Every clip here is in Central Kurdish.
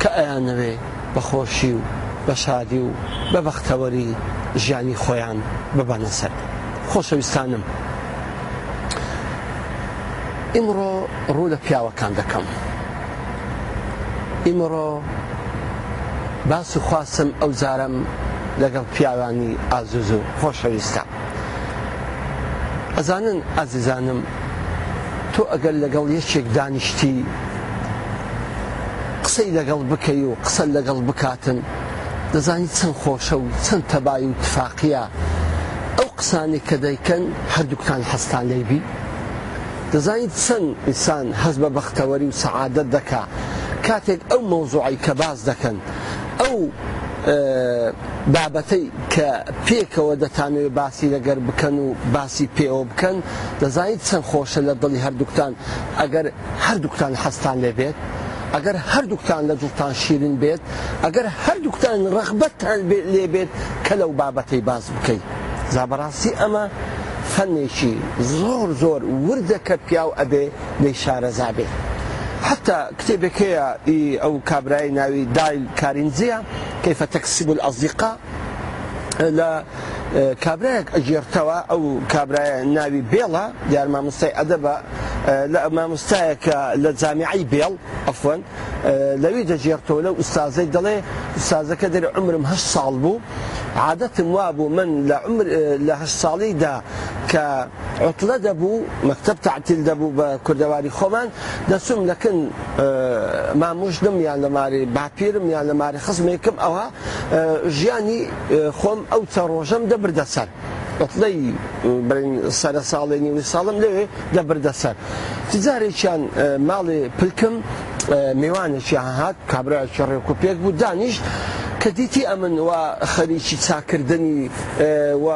کە ئەیانەوێ بە خۆشی و بە شادی و بە بەختەوەری ژیانی خۆیان ببەنە سەر. خۆشەویستانم ئیمڕۆ ڕوو لە پیاوەکان دەکەم. ئیمڕۆ باس و خواسم ئەوجارەم لەگەڵ پیاوانی ئازوزو خۆشەویستە. ئەزانن ئازیزانم تۆ ئەگەر لەگەڵ یەکێک دانیشتی قسەی لەگەڵ بکەی و قسە لەگەڵ بکاتن دەزانی چەند خۆشە و چەند تەبای و تفاقیە ئەو قسانی کە دەیکەن هەردووکتان هەستان لەیبی دەزانیت چەند ئینسان هەز بە بەختەوەری و سەعادەت دەکا کاتێک ئەو مەوزوعی کە باز دەکەن ئەو بابەتەی کە پێکەوە دەتانەوێ باسی لەگەر بکەن و باسی پێوە بکەن، دەزانیت چەند خۆشە لە دڵی هەردوکتان ئەگەر هەردوکتان حەزتان لێ بێت، ئەگەر هەردوکتان لە دڵتان شیرن بێت، ئەگەر هەردوکتان رەغبەتتان لێ بێت کە لەو بابەتەی باس بکەی. جا بەڕاستی ئەمە فەنێکی زۆر زۆر وردە کە پیاو ئەبێ لێی شارەزا بێ. حەتتا کتێبێک هەیە ئی ئەو کابرایەی ناوی دایل کارینجیە، کەیف تکسب الاصدقاء لە کابرایەک ئەگێڕتەوە ئەو کابرایە ناوی بێڵە دیار مامۆستای ئەدەبە لە مامۆستایەکە لە جامیعی بێڵ ئەفۆن لەوی دەگێڕتەوە لەو ئوستازەی دەڵێ ئوستازەکە دەر عمرم هەشت ساڵ بوو عادەتم وا بوو من لە عمر لە هەشت ساڵیدا کە عطلە دەبوو مەکتب تعتیل دەبوو بە کوردەواری خۆمان دەچووم لە کن ماموژدم یان لە ماری باپیرم یان لە ماری خزمێکم ئەوا ژیانی خۆم ئەو چەند ڕۆژەم دەبردە سەر ئۆتڵەی بڵین سەرە ساڵێ نیوەی ساڵم لەوێ دەبردە سەر چ جارێکیان ماڵێ پلکم میوانێکیان هات کابراکی ڕێکوپێک بوو دانیشت کە دیتی ئەمن و خەریکی چاکردنی و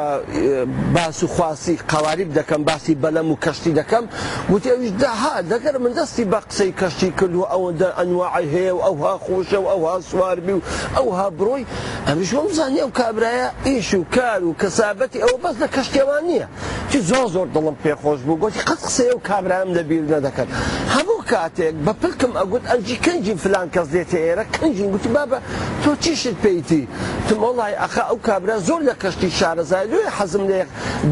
باس و خواستی قەواریب دەکەم باسی بەلەم و کەشتی دەکەم گوتی ئەویش دەها دەگەر من دەستی بە قسەی کەشتی کرد و ئەوەندە ئەنواعی هەیە و ئەوها خۆشە و ئەوها سوار بی و ئەوها برۆی ئەمنیش وەمزانی ئەو کابرایە ئیش و کار و کەسابەتی ئەوە بەس لە کەشتیەوان نیە گوتی زۆر زۆر دڵم پێ خۆش بوو گوتی قەت قسەی ئەو کابرایەم لە بیر نەدەکرد هەموو کاتێک بە پلکم ئەگوت ئەنجی کەنجی فلان کەس دێتە ئێرە کەنجین گوتی بابە تۆ چیشت پێیتی گوتم وەڵای ئەخە ئەو کابرا زۆر لە کەشتی شارەزایە لۆیە حەزم لێ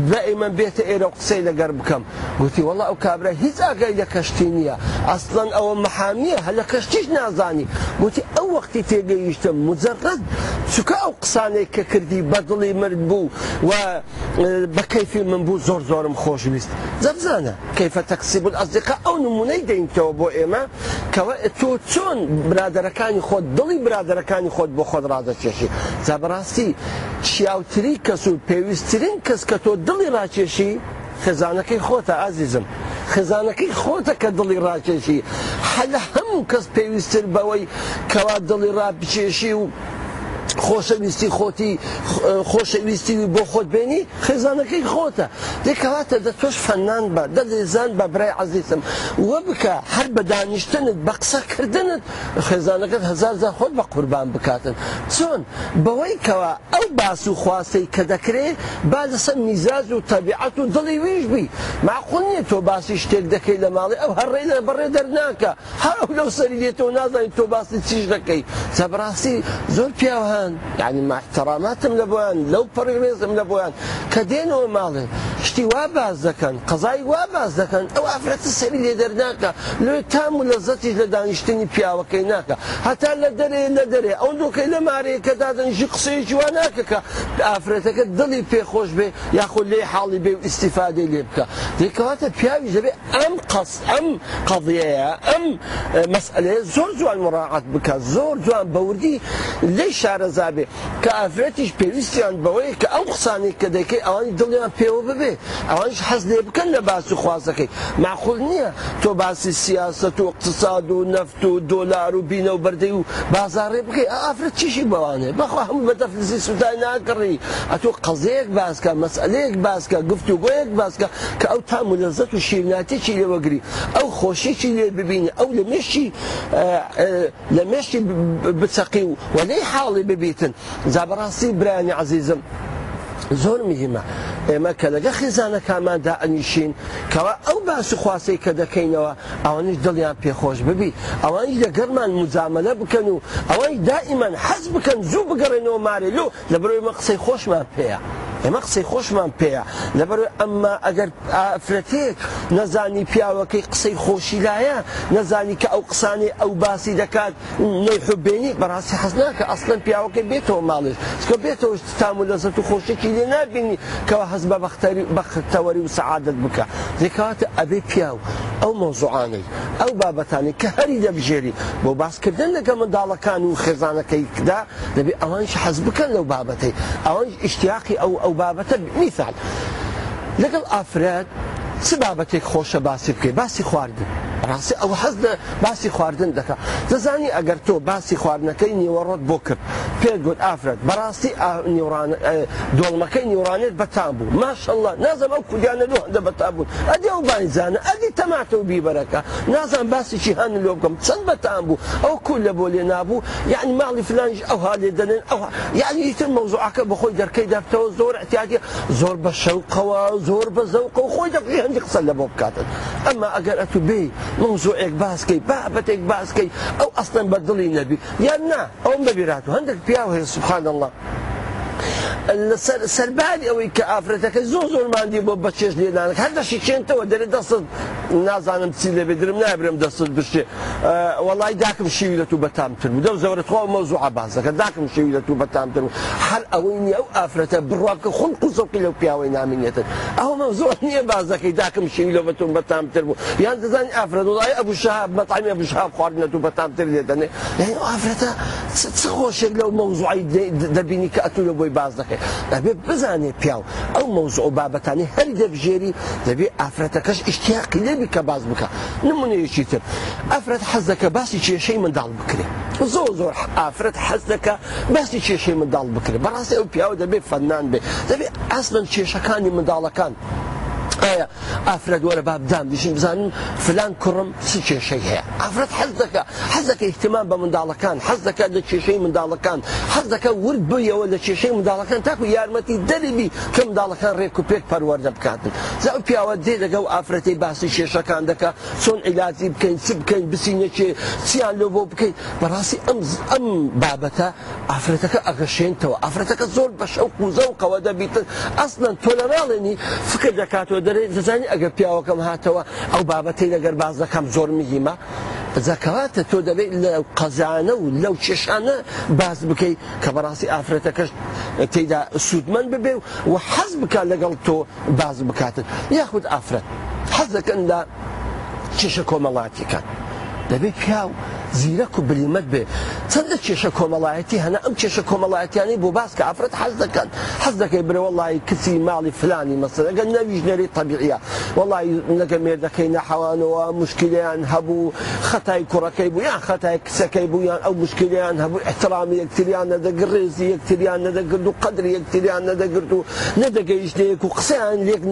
بە ئیمەم بێتە ئێرە و قسەی لەگەر بکەم گوتی وەڵا ئەو کابرا هیچ ئاگای لە کەشتی نیە ئەسڵەن ئەوە مەحامیە هەر لە کەشتیش نازانی گوتی ئەو وەختی تێگەیشتم مجەڕەد چکە ئەو قسانەی کە کردی بە دڵی مرد بوو و بە کەیفی من بوو زۆر زۆرم خۆش ویست جەبزانە کەیفە تەکسیب الأصدقاء ئەو نمونەی دەینتەوە بۆ ئێمە کەوە تۆ چۆن برادەرەکانی خۆت دڵی برادەرەکانی خۆت بۆ خۆت ڕادەکێشی جا بەڕاستی شیاوتری کەس و پێویستترین کەس کە تۆ دڵی ڕاکێشی خێزانەکەی خۆتە ئازیزم. خێزانەکەی خۆتە کە دڵی ڕاکێشی. حە لە هەموو کەس پێویستتر بەوەی کەوا دڵی ڕابکێشی و خۆشەویستی خۆتی خۆشەویستی وی بۆ خۆت بێنی خێزانەکەی خۆتە. دەی کەواتە دە تۆش فەنان بە، دە لێزان بە برای ئازیزم. وە بکە هەر بە دانیشتنت، بە قسە کردنت خێزانەکەت هەزار جار خۆت بە قوربان بکاتن چۆن؟ بەوەی کەوا ئەو باس و خواستەی کە دەکرێ با لەسەر میزاج و تەبیعەت و دڵی ویش بی مەعقول نیە تۆ باسی شتێک دەکەی لە ماڵێ ئەو هەر ڕێ لە بەڕێ دەرناکا هەر ئەو لەو سەری دێتەوە نازانی تۆ باسی چیش دەکەی جا بەڕاستی زۆر پیاو هەن یانی ماحتەراماتم لە بۆیان لەو پەڕی ڕێزم لە بۆیان کە دێنەوە ماڵێ شتی وا باس دەکەن قەزای وا باس دەکەن ئەو ئافرەتە سەری لێ دەرناکە لۆ تام و لەزەتیش لە دانیشتنی پیاوەکەی ناکە هەتا لە دەرێ لە دەرێ ئەو دۆکەی لە مارەیە کە دادەنیشی قسەیەکی وا ناکە کە ئافرەتەکە دڵی پێ خۆش بێ یاخۆ لێ حاڵی بێ و ئیستیفادەی لێ بکە دەی کەواتە پیاویش دەبێ ئەم قەس ئەم قەضیەیە ئەم مەسئەلەیە زۆر جوان مراعات بکا زۆر جوان بەوردی لێی شارەزا بێ کە ئافرەتیش پێویستیان بەوەیە کە ئەو قسانەی کە دەکەی ئەوانی دڵیان پێوە ببێ ئەوانیش حەز لێ بکەن لە باس و خوازەکەی مەعقول نییە تۆ باسی سیاسەت و ئیقتساد و نەفت دۆلار و بینە و بەردەی و بازاڕێ بکەی ئە ئافرەت چیشی بەوانێ بەخوا هەموو بە تەفلیسی سوتای ناکڕی ئەتۆ قەزەیەک باسکە مەسئەلەیەک باسکە گفتوگۆیەک باسکە کە ئەو تام و لەزەت و شیرناتێکی لێ وەگری ئەو خۆشیی لێ ببینی ئەو لە مێشکی لە مێشکی بچەقی و و لێی حاڵی ببیتن جا بەڕاستی برایانی عەزیزم زۆر مهمە ئێمە کە لەگە خێزانەکانمان دائەنیشین کەوا ئەو باس و خواسەی کە دەکەینەوە ئەوانیش دڵیان پێ خۆش ببی ئەوانیش لەگەڵمان موجامەلە بکەن و ئەوانیش دائیمەن حەز بکەن زوو بگەڕێنەوە مارێ لۆ لەبەرئەوەی ئێمە قسەی خۆشمان پێیە ئێمە قسەی خۆشمان پێیە لەبەرئەوەی ئەمما ئەگەر ئافرەتێک نەزانی پیاوەکەی قسەی خۆشی لایە نەزانی کە ئەو قسانەی ئەو باسی دەکات لەی حوب بینی بەراستی حەز ناکە ئەسلەن پیاوەکەی بێتەوە ماڵێش چکە بێتەوەش تام و لەزەت و خۆشیەکی لێ نابینی کەوا هەست بە بەختەوەری و سەعادەت بکا دەی کەواتە ئەبێ پیاو ئەو مەوزوعانەی ئەو بابەتانەی کە هەری دەبژێری بۆ باس کردن لەگە منداڵەکان و خێزانەکەی کدا دەبێ ئەوانش حەز بکەن لەو بابەتەی ئەوانش ئیشتیاقی ئەو ئەو بابەتە میسال لەگەڵ ئافرەت چ بابەتێک خۆشە باسی بکەی باسی خواردن بەراستی ئەو حەز باسی خواردن دەکا دەزانی ئەگەر تۆ باسی خواردنەکەی نیوەڕۆت بۆ کرد پێت گوت ئافرەت بەڕاستی ئا نیوڕانە ئە دۆڵمەکەی نیوڕانێت بەتام بوو ماشەڵڵا نازم ئەو کوردیانە لۆ هەندە بەتام بوون ئەدی ئەو بانیجانە ئەدی تەماتە و بیبەرەکە نازم باسی چیهان لۆ بکەم چەند بەتام بوو ئەو کول لە بۆ لێ نابوو یانی ماڵی فلانیش ئەوها لێ دەنێن ئەوها یانی ئیتر مەوزوعەکە بە خۆی دەرکەی دەبتەوە زۆر احتیاجیە زۆر بە شەوقەوە زۆر بە زەوقە و خۆی دەکوژی هەندی قسە لە بۆ بکاتن ئەما ئەگەر ئەتوو بێی مەوزوعێک باس کەی بابەتێک باس کەی ئەو ئەسڵەن بە دڵی نەبی یان نا ئەوم بەبیرات و هەندێک پیاو هەیە سبحان الله سەرباری ئەوەی کە ئافرەتەکە زۆر زۆر مادی بۆ بەچێش لێدانە هەر دەشی چێنتەوە دەرێ دەستت نازانم چی لەبێ درم نابرم دەستت بشتێ وەڵی داکم شیوی لە تو بەتامتر بوو دەو زەورە تخوا مەوزوع باسەکە داکم شیوی لە تو بەتامتر بوو هەر ئەوەی نیە ئەو ئافرەتە بڕواکە خون قوزڵقی لەو پیاوەی نامینێتن ئەوەمان زۆر نیە باس دەکەی داکم شیوی لۆ بەتون بەتام تر بوو یان دەزانی ئافرەت وڵای ئەبو شەهاب مەتعەمی ئەبو شەهاب خواردنە تو بەتام تر لێ دەنێ یانی ئەو ئافرەتە چ خۆشێک لەو مەوزوعی دەبینی کە ئەتو لە بۆی باس دەکەی ئەبێ بزانێ پیاو ئەو مەوزوع و بابەتانی هەر دەبژێری دەبێ ئافرەتەکەش ئیشتیاقی لێ بکە باس بکە نمونەیەکی تر ئافرەت حەز دەکە باسی کێشەی منداڵ بکرێ زۆر زۆر ئافرەت حەز دەکە باسی کێشەی منداڵ بکرێت بەڕاستی ئەو پیاوە دەبێت فەنان بێت دەبێت ئەسڵەن کێشەکانی منداڵەکان ئایا ئافرەت وەرە بابدام دیشم بزانم فلان کوڕم چی کێشەی هەیە ئافرەت حەز دەکە حەز دەکە احتمام بە منداڵەکان حەز دەکە لە کێشەی منداڵەکان حەز دەکە ورد بوویەوە لە کێشەی منداڵەکان تاکو یارمەتی دەریبی کە منداڵەکان ڕێک و پێک پەروەەردە بکاتن زاو پیاوە دێ دەگە و ئافرەتی باسی کێشەکان دەکە چۆن عیلاجی بکەین چ بکەین بچینە کێ چیان لۆ بۆ بکەین بەڕاستی ئەم ئەم بابەتە ئافرەتەکە ئەگەشێنتەوە ئافرەتەکە زۆر بە شەوق و زەوقەوە دەبیت ئەسلەن تۆ لە ناڵێنی فکر دەکاتەوە دەرێ دەزانی ئەگەر پیاوەکەم هاتەوە ئەو بابەتی لەگەر باز دەکەم زۆر مهمە زەکەواتە تۆ دەبێت لە قەزانە و لەو کێشانە باز بکەیت کە بەڕاستی ئافرەتەکەش تێدا سوودمەند ببێ و حەز بکە لەگەڵ تۆ باس بکاتن یاخود ئافرەت حەز دەکەن لە کێشە کۆمەڵاتیەکان دەبێت پیاو زیرەک و بلیمەت بێ چەندە کێشە کۆمەڵایەتی هەنا ئەم کێشە کۆمەڵایەتیانەی بۆ باس کە ئافرەت حەز دەکەن حەز دەکەی برەوە لای کچی ماڵی فلانی مەسەرەگەن نەویژنەری طببیعە وڵی لەگە مێردەکەی نەحەوانەوە مشکلیان هەبوو خەتای کوڕەکەی بوو یان خەتای کچەکەی بوو یان ئەو مشکلیان هەبوو احترامی یەکتریان نەدەگر ڕێزی یەکتریان نەدەگرد و قدری یەکتریان نەدەگرد و نەدەگەیشتە یەک و قسەیان لێک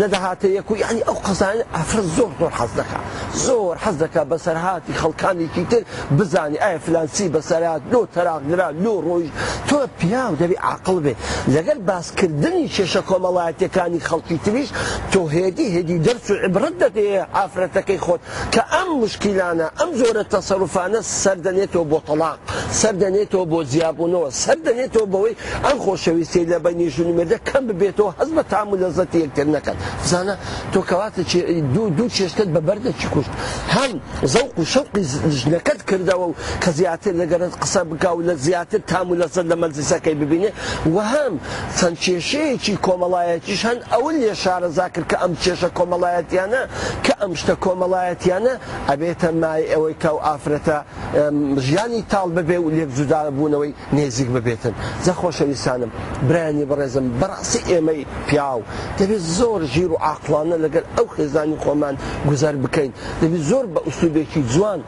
نەدەهاتە یەک و یانی ئەو قسانە ئافرەت زۆر زۆر حەز دەکا زۆر حەز دەکا بەسەرهاتی خەڵکانێکی تر بزانێ ئایا فلان چی بەسەرات لۆ تەراقدرا لۆ ڕۆژ تۆ پیاو دەبی عاقڵ بێ لەگەر باسکردنی کێشە کۆمەڵایەتەکانی خەڵکی تریش تۆ هێدی هێدی دەرس و عبرەت دەدێ ئافرەتەکەی خۆت کە ئەم مشکیلانە ئەم زۆرە تەسەروفانە سەردەنێتەوە بۆ تەڵاق سەردەنێتەوە بۆ جیابوونەوە سەردەنێتەوە بەوەی ئەم خۆشەویستیەی لە بەینی ژن و مێردە کەم ببێتەوە هەست بە تام و لەزەتی یەکتر نەکەن بزانە تۆ کەواتە چی دوو دوو چێشتت بە بەردەکی کوشت هەم زەوق و شەوقی ژنەکەت کردەوە و کە زیاتر لەگەرت قسە بکا و لە زیاتر تام و لەزەت لە مەجلیسەکەی ببینێ و هەم چەند کێشەیەکی کۆمەڵایەتیش هەن ئەوە لێ شارەزا کرد کە ئەم کێشە کۆمەڵایەتیانە کە ئەم شتە کۆمەڵایەتیانە ئەبێتە مایە ئەوەی کە ئەو ئافرەتە ژیانی تاڵ ببێ و لێک جودا بوونەوەی نێزیک ببێتن جا خۆشەویستانم برایانی بەڕێزم بەڕاستی ئێمەی پیاو دەبێت زۆر ژیر و عاقڵانە لەگەل ئەو خێزانی خۆمان گوزەر بکەین دەبێت زۆر بە ئوسلوبێکی جوان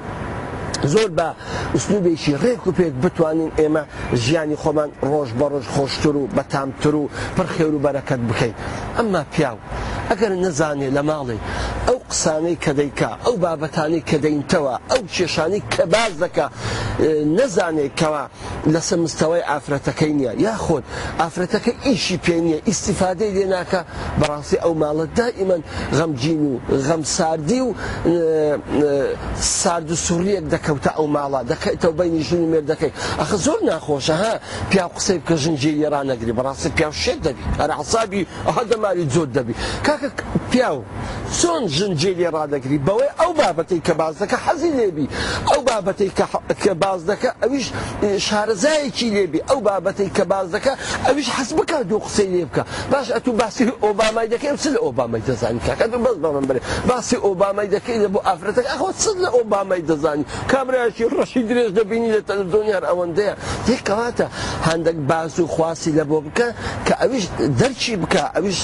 زۆر بە ئوسلوبێکی ڕێک و پێک بتوانین ئێمە ژیانی خۆمان ڕۆژ بە ڕۆژ خۆشتر و بەتامتر و پڕ خێر و بەرەکەت بکەین ئەمما پیاو ئەگەر نەزانێ لە ماڵێ ئەو قسانەی کە دەیکا ئەو بابەتانەی کە دەینتەوە ئەو کێشانی کە باز دەکە نەزانێ کەوا لەسەر مستەوەی ئافرەتەکەی نییە یاخۆت ئافرەتەکە ئیشی پێ نییە ئیسیفادەی لێ ناکە بەڕاستی ئەو ماڵە دائیمەن غەمجین و غەم ساردی و سارد و سوڕیەک دەکەوتە ئەو ماڵە دەکەیتەوە بینی ژن و مێر دەکەیت ئەخە زۆر ناخۆشە ها پیا قسەی بکە ژنجێ یێرا نەگری بەڕاستی پیا شێت دەبی هەر عسابی ئەها دەماری جوت دەبی. کاکە پیاو چۆن ژن جێی لێ ڕادەگری بەوەی ئەو بابەتەی کە باس دەکا حەزی لێ بی ئەو بابەتەی کە باس دەکا ئەویش شارەزایەکی لێ بی ئەو بابەتەی کە باس دەکا ئەویش حەز بکا دوو قسەی لێ بکا باش ئەتوو باسی ئۆبامای دەکەی ئەو چ لە ئۆبامای دەزانی کاکە بەس بە من بڵێ باسی ئۆبامای دەکەی لە بۆ ئافرەتەکە ئەخۆ چ لە ئۆبامای دەزانی کابرایەکی ڕەشی درێژ دەبینی لە تەلەفزۆن یان ئەوەندەیە هی کەواتە هەندەک باس و خواسی لە بۆ بکە کە ئەویش دەرکی بکە ئەویش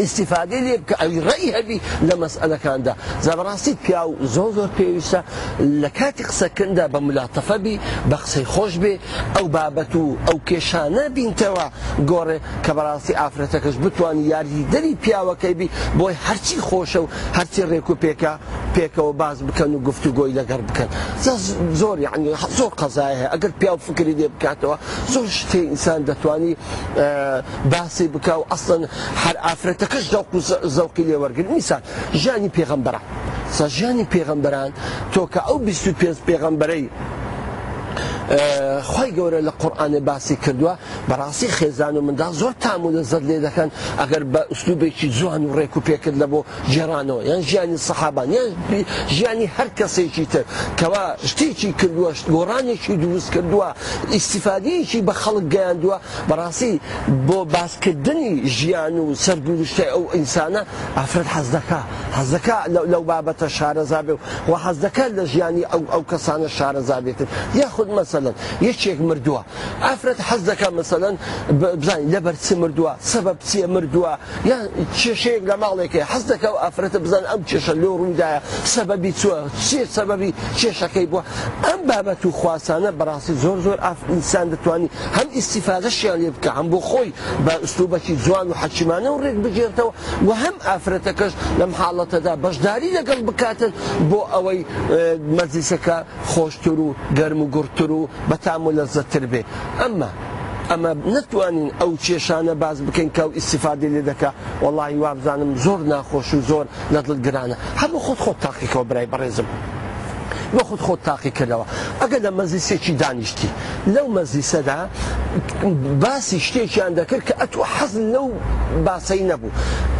ئیسیفادەی لێ بکە ئەوی ڕێی هەبی لە مەسئلەکاندا جا بەڕاستی پیاو زۆر زۆر پێویستە لە کاتی قسەکردندا بە ملاتەفە بی بە قسەی خۆش بێ ئەو بابەت و ئەو کێشانە بینتەوە گۆڕێ کە بەڕاستی ئافرەتەکەش بتوانانی یاریدەری پیاوەکەی بی بۆی هەرچی خۆشە و هەرچی ڕێک و پێکە پێکەوە باس بکەن و گفتوگۆی لەگەر بکەن زۆر یعنی زۆر قەزای هەیە ئەگەر پیاو فکری لێ بکاتەوە زۆر شتێ ئینسان دەتوانی باسی بکە و ئەسڵن هەر ئافرەتەکەش دەوق و زەوقی لێ وەرگن میسان ژیانی پێغەمبەرە سەژیانی پێغەمبەران تۆکە ئەو 25 پێغەمبەرەی خی گەورە لە قورآانێ باسی کردووە بەڕاستی خێزان و منداڵ زۆر تام و لەزەت لێ دەکەن ئەگەر بە ئوسلوبێکی جوان و ڕێک و پێکت لە بۆ گێڕانەوە یان ژیانی سەحابان یان ژیانی هەر کەسێکی تر کەوا شتێکی کردووە گۆڕانێکی دروست کردووە ئیسیفادەیەکی بە خەڵک گەیاندووە بەڕاستی بۆ باسکردنی ژیان و سەرگوزشتەی ئەو ئینسانە ئافرەت حەز دەکا حەز دەکا لەو بابەتە شارەزا بێ و حەز دەکات لە ژیانی ئەو ئەو کەسانە شارەزا بێتن یاخود مەسەلەن یەکێک مردووە ئافرەت حەز دەکات مەسەلەن بزانین لەبەر چ مردووە سەبەب چییە مردووە یان کێشەیەک لە ماڵێکەکە حەز دەکەوت ئافرەتە بزان ئەم کێشە لۆ ڕوودایە سەبەبی چووە چێ سەبەبی کێشەکەی بووە ئەم بابەت و خواسانە بەڕاستی زۆر زۆر ئافئسان دەتوانی هەم ئیسیفادەشیان لێ بکە هەم بۆ خۆی بە ئوسلوبەکی جوان و حەکیمانە و ڕێک بگێرتەوە و هەم ئافرەتەکەش لەم حاڵەتەدا بەشداری لەگەڵ بکاتن بۆ ئەوەی مەزیسەکە خۆشتر و گەرم و گوڕتر و بەتام و لەززەتتر بێ ئەمما ئەمە نەتوانین ئەو کێشانە باس بکەین کە ئەو ئیستیفادەی لێ دەکا وەڵاهی وابزانم زۆر ناخۆش و زۆر لە دڵ گرانە هەر بۆ خۆت خۆت تاقی کەوە برای بەڕێزم بۆ خۆت خۆت تاقی کەرەوە ئەگەر لە مەزلیسێکی دانیشتی لەو مەزلیسەدا باسی شتێکیان دەکرد کە ئەتو حەز لەو باسەی نەبوو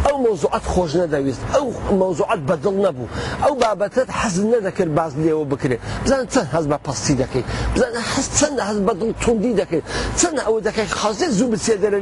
ئەو مەوزوعەت خۆش نەدەویست ئەو مەوزوعەت بەدڵ نەبوو ئەو بابەتەت حەزت نەدەکرد باس لێوە بکرێت بزانە چەند هەست بە پەستی دەکەیت بزانە هەست چەندە هەست بە دڵ توندی دەکەیت چەندە ئەوە دەکەیت خەزێت زوو بچێ دەرێ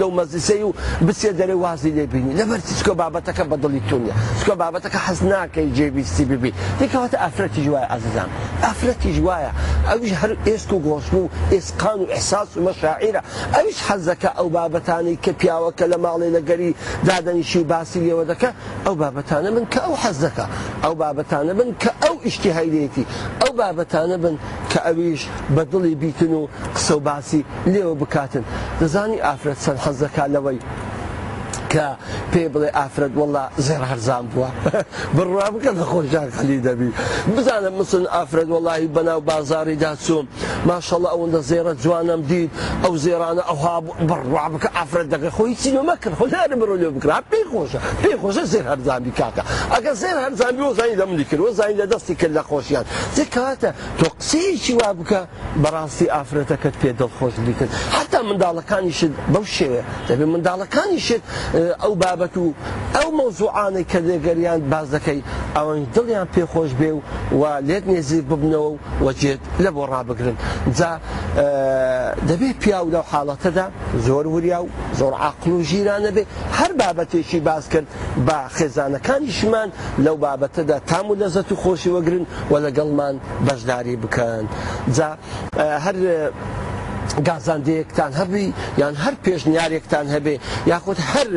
لەو مەزیسەی و بچێ دەرێ وازی لێ بینی لەبەر چیچکە بابەتەکە بە دڵی تو نیە چکە بابەتەکە حەز ناکەی جێویستی ببی دیکەواتە ئافرەتیش وایە ئازیزان ئافرەتیش وایە ئەوش هەر ئێسک و گۆشن و ئێسقان و ئحساس و مەشاعیرە ئەوش حەزەکە ئەو بابەتانەی کە پیاوەکە لە ماڵێ لەگەری دادەنیشی و باسی لێوە دەکە ئەو بابەتانە بن کە ئەو حەز دەکا، ئەو بابەتانە بن کە ئەو ئیشتیهای لێیەتی، ئەو بابەتانە بن کە ئەویش بە دڵی بیتن و قسە و باسی لێوە بکاتن، دەزانی ئافرەت چەند حەز دەکا لەوەی کە پێی بڵێ ئافرەت وەڵڵا زێڕ هەرزان بووە بڕوا بکە لە خۆشیان خەلی دەبی، بزانە مثلن ئافرەت وەڵاهی بەناو بازاڕیدا چووم ماشاءاللە ئەوەندە زێڕە جوانەم دیت ئەو زێڕانە ئەوها بڕوا بکە ئافرەت دەکەن خۆ هیچی لۆ مەکڕ خۆ نارە بەرۆ لۆ بکڕ هەر پێی خۆشە پێی خۆشە زێر هەرزان بی کاکە ئەگەر زێر هەرزان بی وەزانی لە منی کرد وەزانی لە دەستی کرد لە خۆشیان جێ کەواتە تۆ قسەیەکی وا بکە بەڕاستی ئافرەتەکەت پێ دڵخۆش بیکرد حتا منداڵەکانیشت بەو شێوێ دەبێت منداڵەکانیشت ئەو بابەت و ئەو مەوزوعانەی کە دێگەریان باز دەکەی ئەوان دڵیان پێ خۆش بێ و لێت نێزیک ببنەوە و وەجێت لە بۆ ڕابگرن جا دەبێت پیاو لەو حاڵەتەدا زۆر وریا و زۆر عقل و ژیرانە بێ هەر بابەتێکی باس کرد بە خێزانەکانیشمان لەو بابەتەدا تام و لەزەت و خۆشی وەگرن و لەگەڵمان بەشداری بکەن جا هەر گازاندەیەکتان هەبووی یان هەر پێشنیارێکتان هەبێ یاخود هەر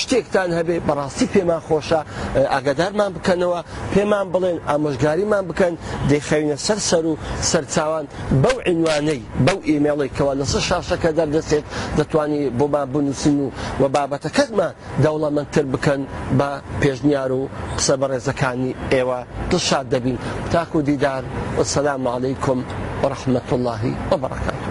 شتێکتان هەبێ بەڕاستی پێمان خۆشە ئاگادارمان بکەنەوە پێمان بڵێن ئامۆژگاریمان بکەن دەیخەوینە سەر سەر و سەرچاوان بەو عینوانەی بەو ئیمێڵی کەوا لەسەر شاشەکە دەردەچێت دەتوانی بۆمان بنووسن و و بابەتەکەتمان دەوڵەمەندتر بکەن بە پێشنیار و قسە بەڕێزەکانی ئێوە دڵشاد دەبین تاکو دیدار وسلام علیکم ورحمة الله وبرکاته